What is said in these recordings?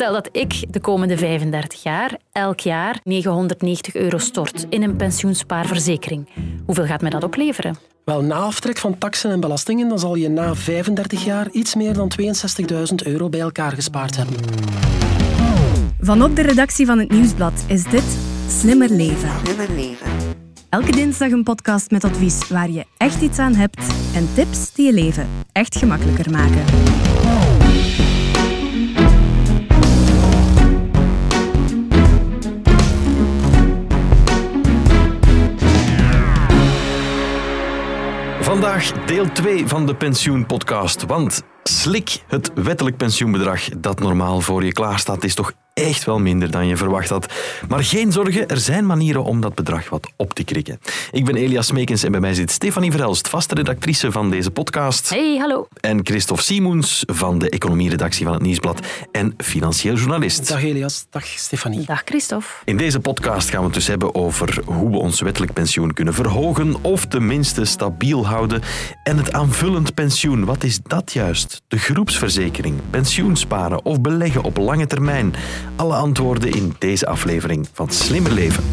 Stel dat ik de komende 35 jaar elk jaar 990 euro stort in een pensioenspaarverzekering. Hoeveel gaat mij dat opleveren? Wel, na aftrek van taxen en belastingen, dan zal je na 35 jaar iets meer dan 62.000 euro bij elkaar gespaard hebben. Vanop de redactie van het Nieuwsblad is dit Slimmer Leven. Slimmer leven. Elke dinsdag een podcast met advies waar je echt iets aan hebt en tips die je leven echt gemakkelijker maken. Deel 2 van de pensioenpodcast. Want slik het wettelijk pensioenbedrag dat normaal voor je klaarstaat is toch echt wel minder dan je verwacht had. Maar geen zorgen, er zijn manieren om dat bedrag wat op te krikken. Ik ben Elias Smekens en bij mij zit Stefanie Verhelst, vaste redactrice van deze podcast. Hey, hallo. En Christophe Simoens van de economieredactie van het Nieuwsblad en financieel journalist. Dag Elias, dag Stefanie. Dag Christophe. In deze podcast gaan we het dus hebben over hoe we ons wettelijk pensioen kunnen verhogen of tenminste stabiel houden. En het aanvullend pensioen, wat is dat juist? De groepsverzekering, pensioensparen of beleggen op lange termijn? Alle antwoorden in deze aflevering van Slimmer Leven.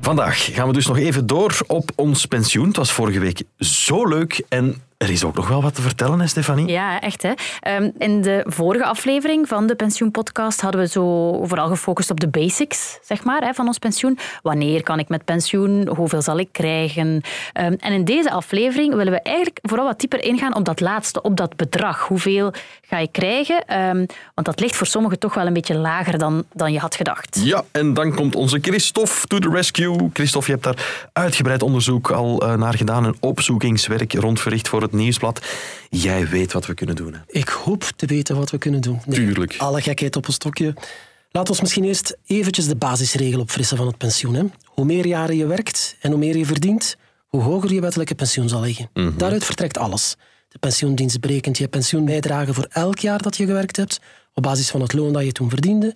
Vandaag gaan we dus nog even door op ons pensioen. Het was vorige week zo leuk en er is ook nog wel wat te vertellen, hè, Stefanie? Ja, echt hè. Ehm, in de vorige aflevering van de pensioenpodcast hadden we zo vooral gefocust op de basics, zeg maar, hè, van ons pensioen. Wanneer kan ik met pensioen? Hoeveel zal ik krijgen? Ehm, en in deze aflevering willen we eigenlijk vooral wat dieper ingaan op dat laatste, op dat bedrag. Hoeveel ga je krijgen? Ehm, want dat ligt voor sommigen toch wel een beetje lager dan, dan je had gedacht. Ja, en dan komt onze Christophe to the rescue. Christophe, je hebt daar uitgebreid onderzoek al eh, naar gedaan en opzoekingswerk rond verricht voor het Nieuwsblad. Jij weet wat we kunnen doen. Hè? Ik hoop te weten wat we kunnen doen. Nee, Tuurlijk. Alle gekheid op een stokje. Laten we misschien eerst eventjes de basisregel opfrissen van het pensioen. Hè. Hoe meer jaren je werkt en hoe meer je verdient, hoe hoger je wettelijke pensioen zal liggen. Daaruit vertrekt alles. De pensioendienst berekent je pensioenbijdrage voor elk jaar dat je gewerkt hebt, op basis van het loon dat je toen verdiende,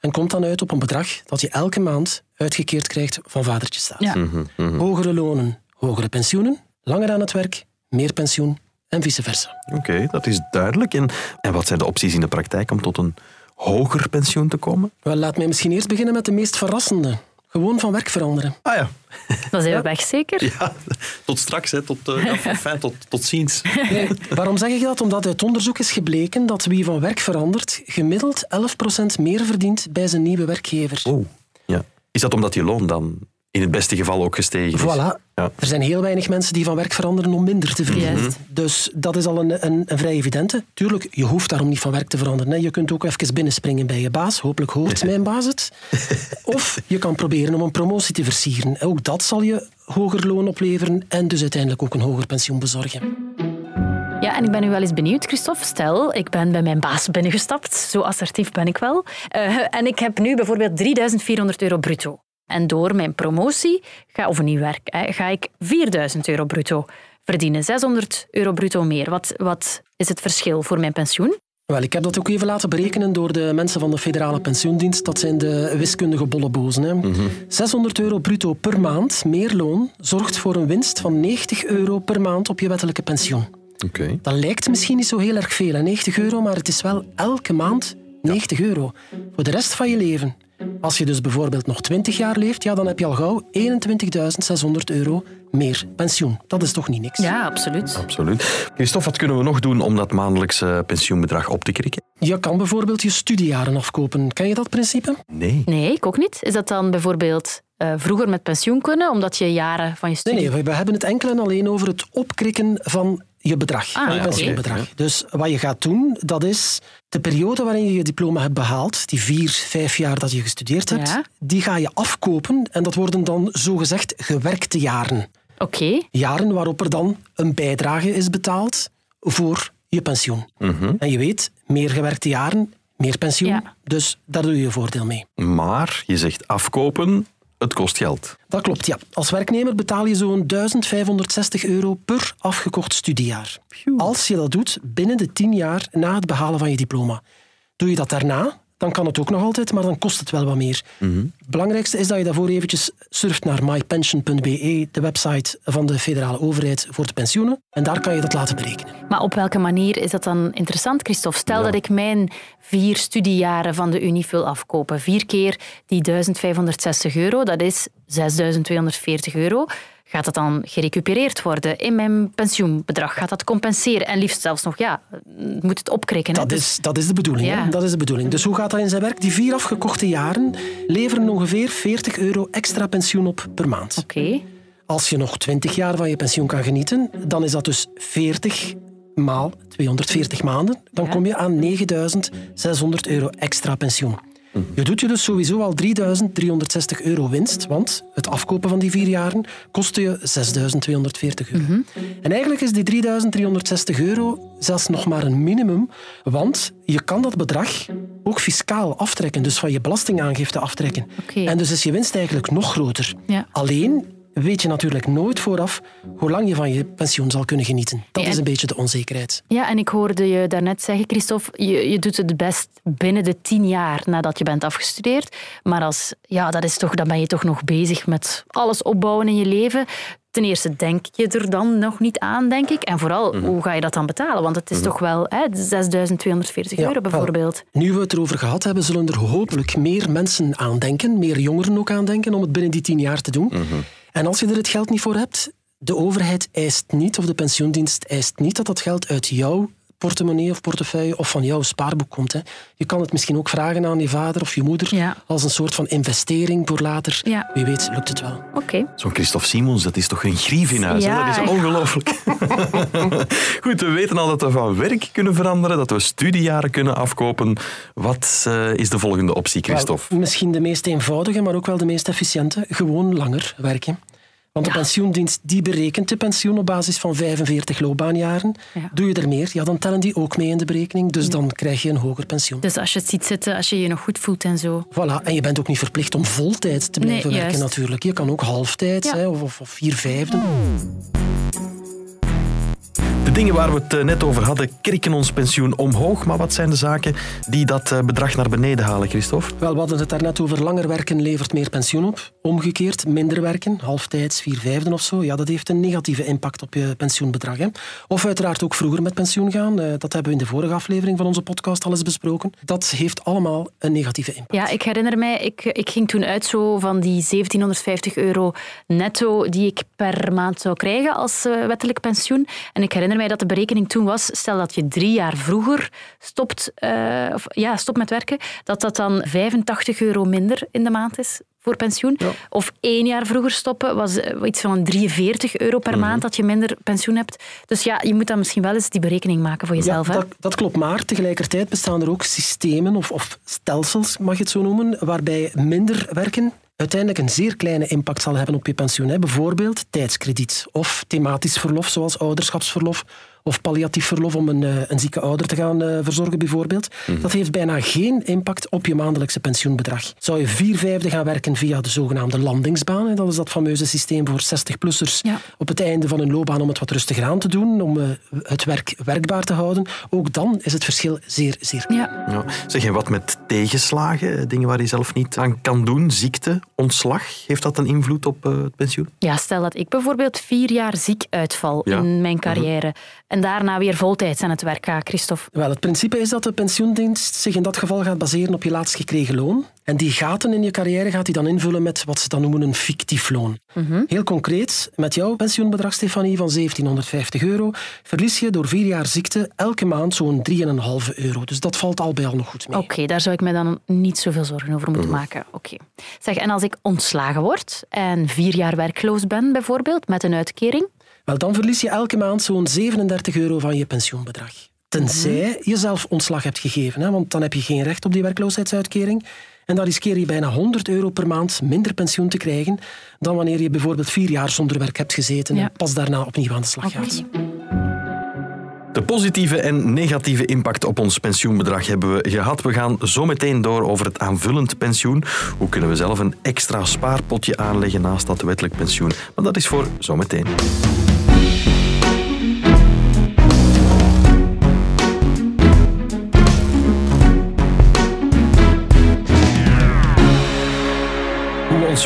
en komt dan uit op een bedrag dat je elke maand uitgekeerd krijgt van vadertje staat. Ja. Hogere lonen, hogere pensioenen, langer aan het werk, meer pensioen en vice versa. Oké, dat is duidelijk. En, en wat zijn de opties in de praktijk om tot een hoger pensioen te komen? Wel, laat mij misschien eerst beginnen met de meest verrassende. Gewoon van werk veranderen. Ah ja, Dan zijn we weg, zeker? ja tot straks, hè. Tot, uh, enfin, tot, tot ziens. Nee, waarom zeg ik dat? Omdat uit onderzoek is gebleken dat wie van werk verandert gemiddeld 11% meer verdient bij zijn nieuwe werkgever. Oh, ja. Is dat omdat je loon dan in het beste geval ook gestegen is? Voilà. Ja. Er zijn heel weinig mensen die van werk veranderen om minder te verdienen. Juist. Dus dat is al een, een, een vrij evidente. Tuurlijk, je hoeft daarom niet van werk te veranderen. hè. Je kunt ook even binnenspringen bij je baas. Hopelijk hoort mijn baas het. Of je kan proberen om een promotie te versieren. Ook dat zal je hoger loon opleveren en dus uiteindelijk ook een hoger pensioen bezorgen. Ja, en ik ben nu wel eens benieuwd, Christophe. Stel, ik ben bij mijn baas binnengestapt. Zo assertief ben ik wel. Eh, en ik heb nu bijvoorbeeld 3400 euro bruto. En door mijn promotie, ga, of een nieuw werk, hè, ga ik 4000 euro bruto verdienen. 600 euro bruto meer. Wat, wat is het verschil voor mijn pensioen? Wel, ik heb dat ook even laten berekenen door de mensen van de Federale Pensioendienst. Dat zijn de wiskundige bollebozen. Hè. 600 euro bruto per maand, meer loon, zorgt voor een winst van 90 euro per maand op je wettelijke pensioen. Oké. Dat lijkt misschien niet zo heel erg veel, hè, 90 euro, maar het is wel elke maand 90 euro. Voor de rest van je leven. Als je dus bijvoorbeeld nog 20 jaar leeft, ja, dan heb je al gauw 21.600 euro meer pensioen. Dat is toch niet niks? Ja, absoluut. Absoluut. Christophe, wat kunnen we nog doen om dat maandelijkse pensioenbedrag op te krikken? Je kan bijvoorbeeld je studiejaren afkopen. Ken je dat principe? Nee. Nee, ik ook niet. Is dat dan bijvoorbeeld eh, vroeger met pensioen kunnen, omdat je jaren van je Nee, studie... nee, we we hebben het enkel en alleen over het opkrikken van je bedrag, Ah, je oké. pensioenbedrag. Dus wat je gaat doen, dat is de periode waarin je je diploma hebt behaald, die vier, vijf jaar dat je gestudeerd hebt, Ja. die ga je afkopen en dat worden dan zogezegd gewerkte jaren. Oké. Jaren waarop er dan een bijdrage is betaald voor je pensioen. En je weet, meer gewerkte jaren, meer pensioen. Ja. Dus daar doe je je voordeel mee. Maar je zegt afkopen, het kost geld. Dat klopt, ja. Als werknemer betaal je zo'n 1560 euro per afgekort studiejaar. Als je dat doet binnen de 10 jaar na het behalen van je diploma. Doe je dat daarna, dan kan het ook nog altijd, maar dan kost het wel wat meer. Het belangrijkste is dat je daarvoor eventjes surft naar mypension.be, de website van de federale overheid voor de pensioenen. En daar kan je dat laten berekenen. Maar op welke manier is dat dan interessant, Christophe? Stel dat ik mijn vier studiejaren van de Unie wil afkopen. Vier keer die 1560 euro, dat is 6240 euro. Gaat dat dan gerecupereerd worden in mijn pensioenbedrag? Gaat dat compenseren? En liefst zelfs nog, ja, moet het opkrikken. Dat Dus- is, dat is de bedoeling. Ja. Hè? Dat is de bedoeling. Dus hoe gaat dat in zijn werk? Die vier afgekochte jaren leveren ongeveer 40 euro extra pensioen op per maand. Oké. Als je nog 20 jaar van je pensioen kan genieten, dan is dat dus 40 maal 240 maanden. Dan Ja. kom je aan 9600 euro extra pensioen. Je doet je dus sowieso al 3360 euro winst, want het afkopen van die vier jaren kostte je 6240 euro. En eigenlijk is die 3360 euro zelfs nog maar een minimum, want je kan dat bedrag ook fiscaal aftrekken, dus van je belastingaangifte aftrekken. En dus is je winst eigenlijk nog groter. Ja. Alleen weet je natuurlijk nooit vooraf hoe lang je van je pensioen zal kunnen genieten. Dat Ja. is een beetje de onzekerheid. Ja, en ik hoorde je daarnet zeggen, Christophe, je, je doet het best binnen de tien jaar nadat je bent afgestudeerd. Maar als, ja, dat is toch, dan ben je toch nog bezig met alles opbouwen in je leven. Ten eerste denk je er dan nog niet aan, denk ik. En vooral, Mhm. hoe ga je dat dan betalen? Want het is toch wel hè, 6240 euro wel, bijvoorbeeld. Nu we het erover gehad hebben, zullen er hopelijk meer mensen aan denken, meer jongeren ook aan denken, om het binnen die tien jaar te doen. En als je er het geld niet voor hebt, de overheid eist niet, of de pensioendienst eist niet, dat dat geld uit jouw portemonnee of portefeuille of van jouw spaarboek komt. Hè. Je kan het misschien ook vragen aan je vader of je moeder Ja. als een soort van investering voor later. Ja. Wie weet lukt het wel. Oké. Zo'n Christophe Simons, dat is toch een grief in huis? Ja, Dat is ja. ongelooflijk. Goed, we weten al dat we van werk kunnen veranderen, dat we studiejaren kunnen afkopen. Wat eh, is de volgende optie, Christophe? Wel, misschien de meest eenvoudige, maar ook wel de meest efficiënte. Gewoon langer werken. Want de Ja. pensioendienst die berekent de pensioen op basis van 45 loopbaanjaren. Ja. Doe je er meer, ja, dan tellen die ook mee in de berekening. Dus dan krijg je een hoger pensioen. Dus als je het ziet zitten, als je je nog goed voelt en zo. Voilà. En je bent ook niet verplicht om voltijd te blijven Nee, werken natuurlijk. Je kan ook halftijds hè, of, of, vier vijfde. De dingen waar we het eh, net over hadden, krikken ons pensioen omhoog. Maar wat zijn de zaken die dat eh, bedrag naar beneden halen, Christophe? Wel, we hadden het daarnet over langer werken levert meer pensioen op. Omgekeerd, minder werken, halftijds, vier vijfden of zo. Ja, dat heeft een negatieve impact op je pensioenbedrag. Hè. Of uiteraard ook vroeger met pensioen gaan. Eh, Dat hebben we in de vorige aflevering van onze podcast al eens besproken. Dat heeft allemaal een negatieve impact. Ja, ik herinner mij, ik, ik ging toen uit zo van die 1750 euro netto die ik per maand zou krijgen als wettelijk pensioen. En ik herinner mij dat de berekening toen was, stel dat je drie jaar vroeger stopt, eh, of, ja, stopt met werken, dat dat dan 85 euro minder in de maand is voor pensioen. Of één jaar vroeger stoppen was eh, iets van 43 euro per maand dat je minder pensioen hebt. Dus ja, je moet dan misschien wel eens die berekening maken voor jezelf. ja, dat, dat klopt, maar tegelijkertijd bestaan er ook systemen of, of stelsels, mag je het zo noemen, waarbij minder werken uiteindelijk een zeer kleine impact zal hebben op je pensioen. Hè. Bijvoorbeeld tijdskrediet of thematisch verlof, zoals ouderschapsverlof of palliatief verlof om een, eh, een zieke ouder te gaan eh, verzorgen, bijvoorbeeld. Dat heeft bijna geen impact op je maandelijkse pensioenbedrag. Zou je vier vijfde gaan werken via de zogenaamde landingsbaan, hè, dat is dat fameuze systeem voor 60-plussers Ja. op het einde van hun loopbaan om het wat rustiger aan te doen, om eh, het werk werkbaar te houden, ook dan is het verschil zeer, zeer klein. Ja. Ja. Zeg je wat met tegenslagen, dingen waar je zelf niet aan kan doen, ziekte, ontslag, heeft dat een invloed op het pensioen? Ja, stel dat ik bijvoorbeeld vier jaar ziek uitval Ja. in mijn carrière en daarna weer voltijds aan het werk ga, Christophe. Wel, het principe is dat de pensioendienst zich in dat geval gaat baseren op je laatst gekregen loon. En die gaten in je carrière gaat hij dan invullen met wat ze dan noemen een fictief loon. Heel concreet, met jouw pensioenbedrag, Stefanie, van 1750 euro, verlies je door vier jaar ziekte elke maand zo'n 3,5 euro. Dus dat valt al bij al nog goed mee. Oké, daar zou ik me dan niet zoveel zorgen over moeten maken. Oké. Zeg, en als ik ontslagen word en vier jaar werkloos ben, bijvoorbeeld, met een uitkering? Wel, dan verlies je elke maand zo'n 37 euro van je pensioenbedrag. Tenzij je zelf ontslag hebt gegeven, hè, want dan heb je geen recht op die werkloosheidsuitkering. En dan riskeer je bijna 100 euro per maand minder pensioen te krijgen dan wanneer je bijvoorbeeld vier jaar zonder werk hebt gezeten Ja. en pas daarna opnieuw aan de slag gaat. De positieve en negatieve impact op ons pensioenbedrag hebben we gehad. We gaan zo meteen door over het aanvullend pensioen. Hoe kunnen we zelf een extra spaarpotje aanleggen naast dat wettelijk pensioen? Maar dat is voor zometeen.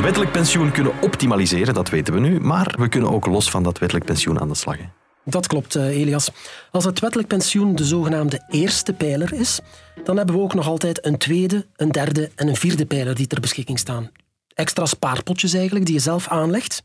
Wettelijk pensioen kunnen optimaliseren, dat weten we nu. Maar we kunnen ook los van dat wettelijk pensioen aan de slag. hè. Dat klopt, eh, Elias. Als het wettelijk pensioen de zogenaamde eerste pijler is, dan hebben we ook nog altijd een tweede, een derde en een vierde pijler die ter beschikking staan. Extra spaarpotjes eigenlijk, die je zelf aanlegt.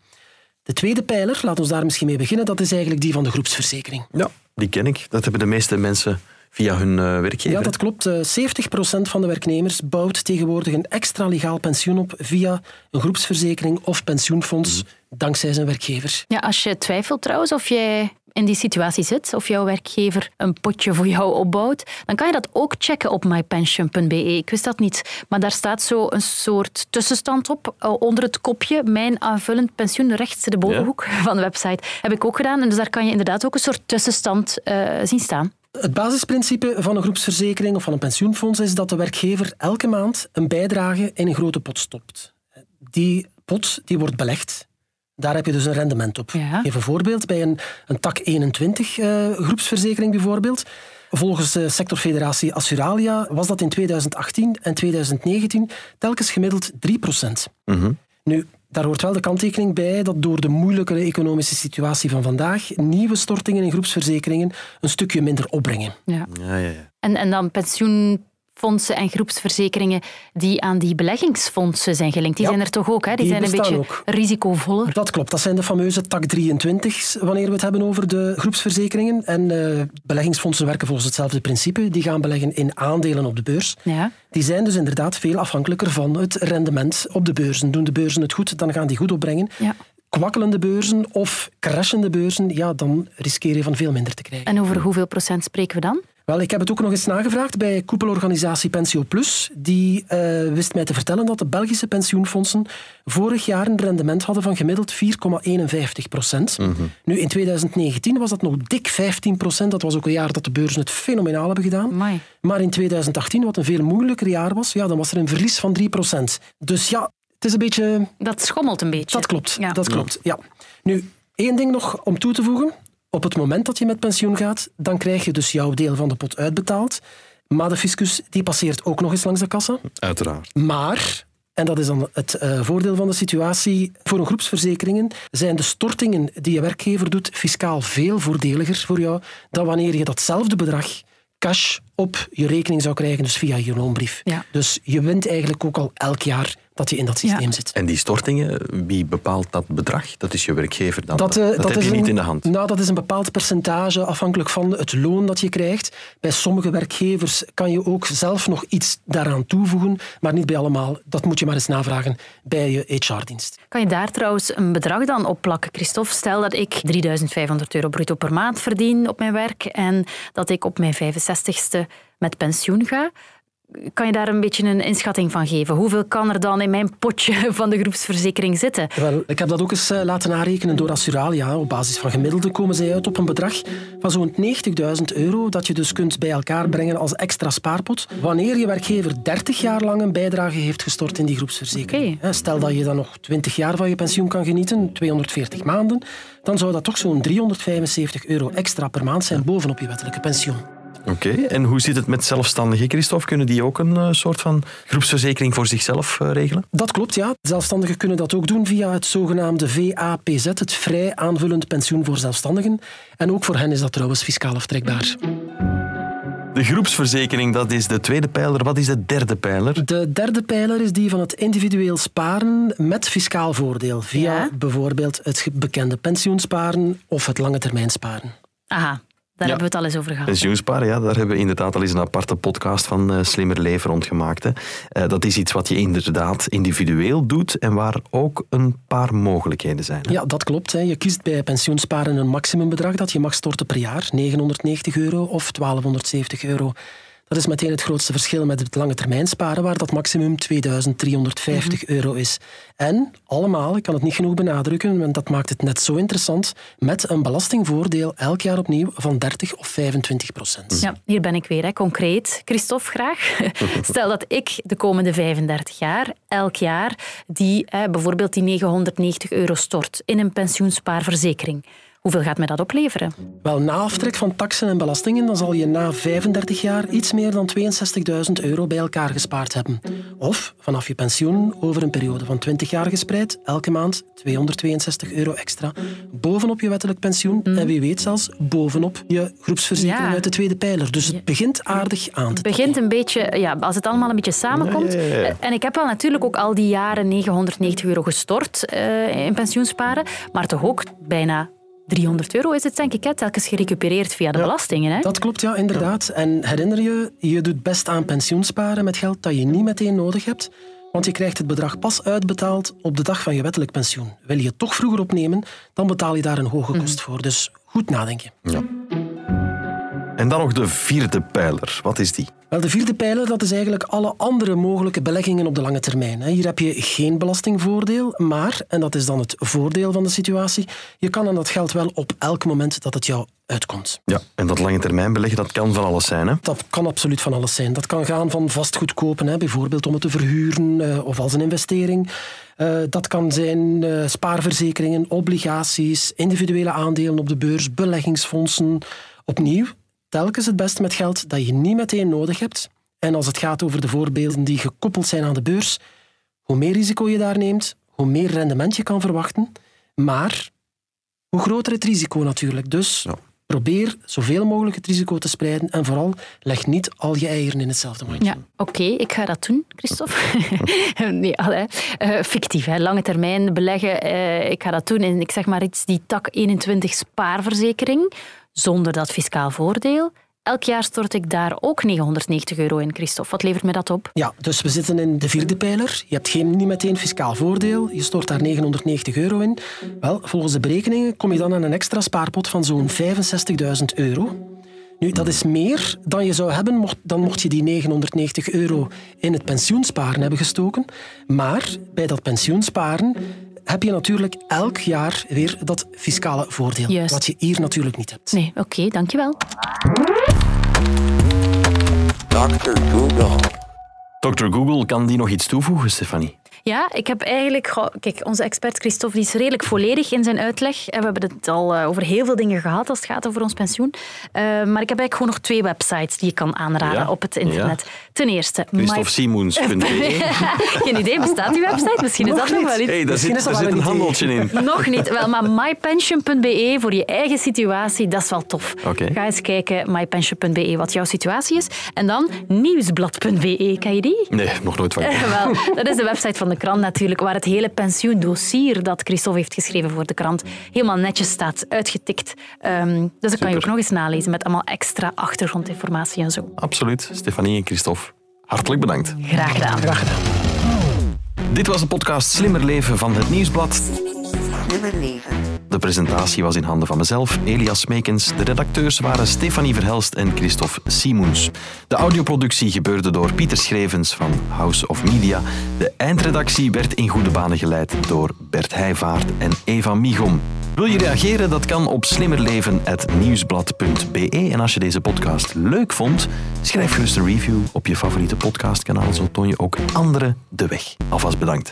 De tweede pijler, laten we daar misschien mee beginnen, dat is eigenlijk die van de groepsverzekering. Ja, die ken ik. Dat hebben de meeste mensen via hun eh, werkgever. Ja, dat klopt. Eh, 70% van de werknemers bouwt tegenwoordig een extra legaal pensioen op via een groepsverzekering of pensioenfonds, dankzij zijn werkgever. Ja, als je twijfelt trouwens of jij in die situatie zit, of jouw werkgever een potje voor jou opbouwt, dan kan je dat ook checken op mypension.be. Ik wist dat niet, maar daar staat zo een soort tussenstand op, eh, onder het kopje Mijn aanvullend pensioen, rechts de bovenhoek van de website. Heb ik ook gedaan, en dus daar kan je inderdaad ook een soort tussenstand eh, zien staan. Het basisprincipe van een groepsverzekering of van een pensioenfonds is dat de werkgever elke maand een bijdrage in een grote pot stopt. Die pot die wordt belegd. Daar heb je dus een rendement op. Ja. Geef een voorbeeld. Bij een, een tak 21 eh, groepsverzekering bijvoorbeeld. Volgens de sectorfederatie Assuralia was dat in 2018 en 2019 telkens gemiddeld 3% Nu, daar hoort wel de kanttekening bij dat door de moeilijkere economische situatie van vandaag nieuwe stortingen in groepsverzekeringen een stukje minder opbrengen. Ja. Ja, ja, ja. En, en dan pensioenfondsen en groepsverzekeringen die aan die beleggingsfondsen zijn gelinkt. Die Ja, zijn er toch ook, hè? Die, die zijn een beetje ook. risicovoller. Dat klopt, dat zijn de fameuze tak 23's wanneer we het hebben over de groepsverzekeringen. En eh, beleggingsfondsen werken volgens hetzelfde principe. Die gaan beleggen in aandelen op de beurs. Ja. Die zijn dus inderdaad veel afhankelijker van het rendement op de beurzen. Doen de beurzen het goed, dan gaan die goed opbrengen. Ja. Kwakkelende beurzen of crashende beurzen, ja, dan riskeer je van veel minder te krijgen. En over hoeveel procent spreken we dan? Wel, ik heb het ook nog eens nagevraagd bij koepelorganisatie Pensio Plus. Die eh, wist mij te vertellen dat de Belgische pensioenfondsen vorig jaar een rendement hadden van gemiddeld 4,51 procent. Nu, in 2019 was dat nog dik 15 procent. Dat was ook een jaar dat de beurzen het fenomenaal hebben gedaan. Amai. Maar in 2018, wat een veel moeilijker jaar was, ja, dan was er een verlies van 3 procent. Dus ja, het is een beetje Dat schommelt een beetje. dat klopt, Ja. dat klopt. Ja. Nu, één ding nog om toe te voegen. Op het moment dat je met pensioen gaat, dan krijg je dus jouw deel van de pot uitbetaald. Maar de fiscus die passeert ook nog eens langs de kassa. Uiteraard. Maar, en dat is dan het eh, voordeel van de situatie, voor een groepsverzekeringen zijn de stortingen die je werkgever doet fiscaal veel voordeliger voor jou dan wanneer je datzelfde bedrag cash op je rekening zou krijgen, dus via je loonbrief. Ja. Dus je wint eigenlijk ook al elk jaar dat je in dat systeem Ja. zit. En die stortingen, wie bepaalt dat bedrag? Dat is je werkgever dan. Dat, eh, dat, heb is je een- niet in de hand. Nou, dat is een bepaald percentage afhankelijk van het loon dat je krijgt. Bij sommige werkgevers kan je ook zelf nog iets daaraan toevoegen, maar niet bij allemaal. Dat moet je maar eens navragen bij je HR-dienst. Kan je daar trouwens een bedrag dan op plakken, Christophe? Stel dat ik 3500 euro bruto per maand verdien op mijn werk en dat ik op mijn 65ste met pensioen ga. Kan je daar een beetje een inschatting van geven? Hoeveel kan er dan in mijn potje van de groepsverzekering zitten? Wel, ik heb dat ook eens eh, laten narekenen door Assuralia. Op basis van gemiddelde komen zij uit op een bedrag van zo'n 90.000 euro dat je dus kunt bij elkaar brengen als extra spaarpot wanneer je werkgever 30 jaar lang een bijdrage heeft gestort in die groepsverzekering. Stel dat je dan nog 20 jaar van je pensioen kan genieten, 240 maanden, dan zou dat toch zo'n 375 euro extra per maand zijn bovenop je wettelijke pensioen. Oké, en hoe zit het met zelfstandigen, Christophe? Kunnen die ook een eh, soort van groepsverzekering voor zichzelf eh, regelen? Dat klopt, ja. Zelfstandigen kunnen dat ook doen via het zogenaamde VAPZ, het vrij aanvullend pensioen voor zelfstandigen. En ook voor hen is dat trouwens fiscaal aftrekbaar. De groepsverzekering, dat is de tweede pijler. Wat is de derde pijler? De derde pijler is die van het individueel sparen met fiscaal voordeel. Via Ja? bijvoorbeeld het bekende pensioensparen of het lange termijn sparen. Aha, daar hebben we het al eens over gehad. Pensioensparen, ja, daar hebben we inderdaad al eens een aparte podcast van eh, Slimmer Leven rond gemaakt. Hè. Eh, dat is iets wat je inderdaad individueel doet en waar ook een paar mogelijkheden zijn. hè. Ja, dat klopt. Hè. Je kiest bij pensioensparen een maximumbedrag dat je mag storten per jaar. 990 euro of 1270 euro. Dat is meteen het grootste verschil met het lange termijn sparen, waar dat maximum 2350 euro is. En allemaal, ik kan het niet genoeg benadrukken, want dat maakt het net zo interessant, met een belastingvoordeel elk jaar opnieuw van 30 of 25 procent. Ja, hier ben ik weer, hè. concreet. Christophe, graag. Stel dat ik de komende 35 jaar, elk jaar, die, hè, bijvoorbeeld die 990 euro stort in een pensioenspaarverzekering. Hoeveel gaat mij dat opleveren? Wel, na aftrek van taxen en belastingen dan zal je na 35 jaar iets meer dan 62.000 euro bij elkaar gespaard hebben. Of vanaf je pensioen over een periode van 20 jaar gespreid, elke maand 262 euro extra bovenop je wettelijk pensioen en wie weet zelfs bovenop je groepsverzekering Ja. uit de tweede pijler. Dus het begint aardig aan te Het begint een beetje, ja, als het allemaal een beetje samenkomt. Ja, ja, ja. En ik heb wel natuurlijk ook al die jaren 990 euro gestort eh, in pensioensparen, maar toch ook bijna 300 euro is het, denk ik, hè, telkens gerecupereerd via de belastingen. Hè? Dat klopt, ja, inderdaad. En herinner je, je doet best aan pensioensparen met geld dat je niet meteen nodig hebt, want je krijgt het bedrag pas uitbetaald op de dag van je wettelijk pensioen. Wil je het toch vroeger opnemen, dan betaal je daar een hoge kost voor. Dus goed nadenken. En dan nog de vierde pijler. Wat is die? Wel, de vierde pijler dat is eigenlijk alle andere mogelijke beleggingen op de lange termijn. Hier heb je geen belastingvoordeel, maar, en dat is dan het voordeel van de situatie, je kan aan dat geld wel op elk moment dat het jou uitkomt. Ja, en dat lange termijn beleggen, dat kan van alles zijn. Hè? Dat kan absoluut van alles zijn. Dat kan gaan van vastgoed kopen, hè, bijvoorbeeld om het te verhuren eh, of als een investering. Eh, dat kan zijn eh, spaarverzekeringen, obligaties, individuele aandelen op de beurs, beleggingsfondsen. Opnieuw, telkens het beste met geld dat je niet meteen nodig hebt. En als het gaat over de voorbeelden die gekoppeld zijn aan de beurs, hoe meer risico je daar neemt, hoe meer rendement je kan verwachten. Maar hoe groter het risico natuurlijk. Dus Ja. probeer zoveel mogelijk het risico te spreiden en vooral leg niet al je eieren in hetzelfde mandje. Ja, oké, ik ga dat doen, Christophe. nee, allee, eh, fictief, hè. lange termijn beleggen. eh, ik ga dat doen in, ik zeg maar iets, die tak 21 spaarverzekering, zonder dat fiscaal voordeel. Elk jaar stort ik daar ook 990 euro in, Christophe. Wat levert me dat op? Ja, dus we zitten in de vierde pijler. Je hebt geen, niet meteen fiscaal voordeel. Je stort daar 990 euro in. Wel, volgens de berekeningen kom je dan aan een extra spaarpot van zo'n 65.000 euro. Nu, dat is meer dan je zou hebben mocht, dan mocht je die 990 euro in het pensioensparen hebben gestoken. Maar bij dat pensioensparen heb je natuurlijk elk jaar weer dat fiscale voordeel. Juist. Wat je hier natuurlijk niet hebt. Nee, oké, dankjewel. Dr. Google. Dr. Google, kan die nog iets toevoegen, Stefanie? Ja, ik heb eigenlijk... goh, Kijk, onze expert Christophe die is redelijk volledig in zijn uitleg. En we hebben het al eh, over heel veel dingen gehad als het gaat over ons pensioen. Eh, maar ik heb eigenlijk gewoon nog twee websites die je kan aanraden Ja? op het internet. Ten eerste... my- ChristopheSimons.be Geen idee, bestaat die website? Misschien is dat nog wel iets. Hey, daar Misschien zit, daar een handeltje in. Nog niet, wel, maar mypension.be voor je eigen situatie, dat is wel tof. Oké. Ga eens kijken, mypension.be, wat jouw situatie is. En dan nieuwsblad.be, ken je die? Nee, nog nooit van wel, dat is de website van de krant natuurlijk, waar het hele pensioendossier dat Christophe heeft geschreven voor de krant helemaal netjes staat, uitgetikt. Ehm, dus dat kan je ook nog eens nalezen met allemaal extra achtergrondinformatie en zo. Absoluut. Stefanie en Christophe, hartelijk bedankt. Graag gedaan. Graag gedaan. Dit was de podcast Slimmer Leven van het Nieuwsblad. Leven. De presentatie was in handen van mezelf, Elias Meekens. De redacteurs waren Stefanie Verhelst en Christophe Simoens. De audioproductie gebeurde door Pieter Schrevens van House of Media. De eindredactie werd in goede banen geleid door Bert Heijvaart en Eva Migom. Wil je reageren? Dat kan op slimmerleven.nieuwsblad.be. En als je deze podcast leuk vond, schrijf gerust een review op je favoriete podcastkanaal. Zo toon je ook anderen de weg. Alvast bedankt.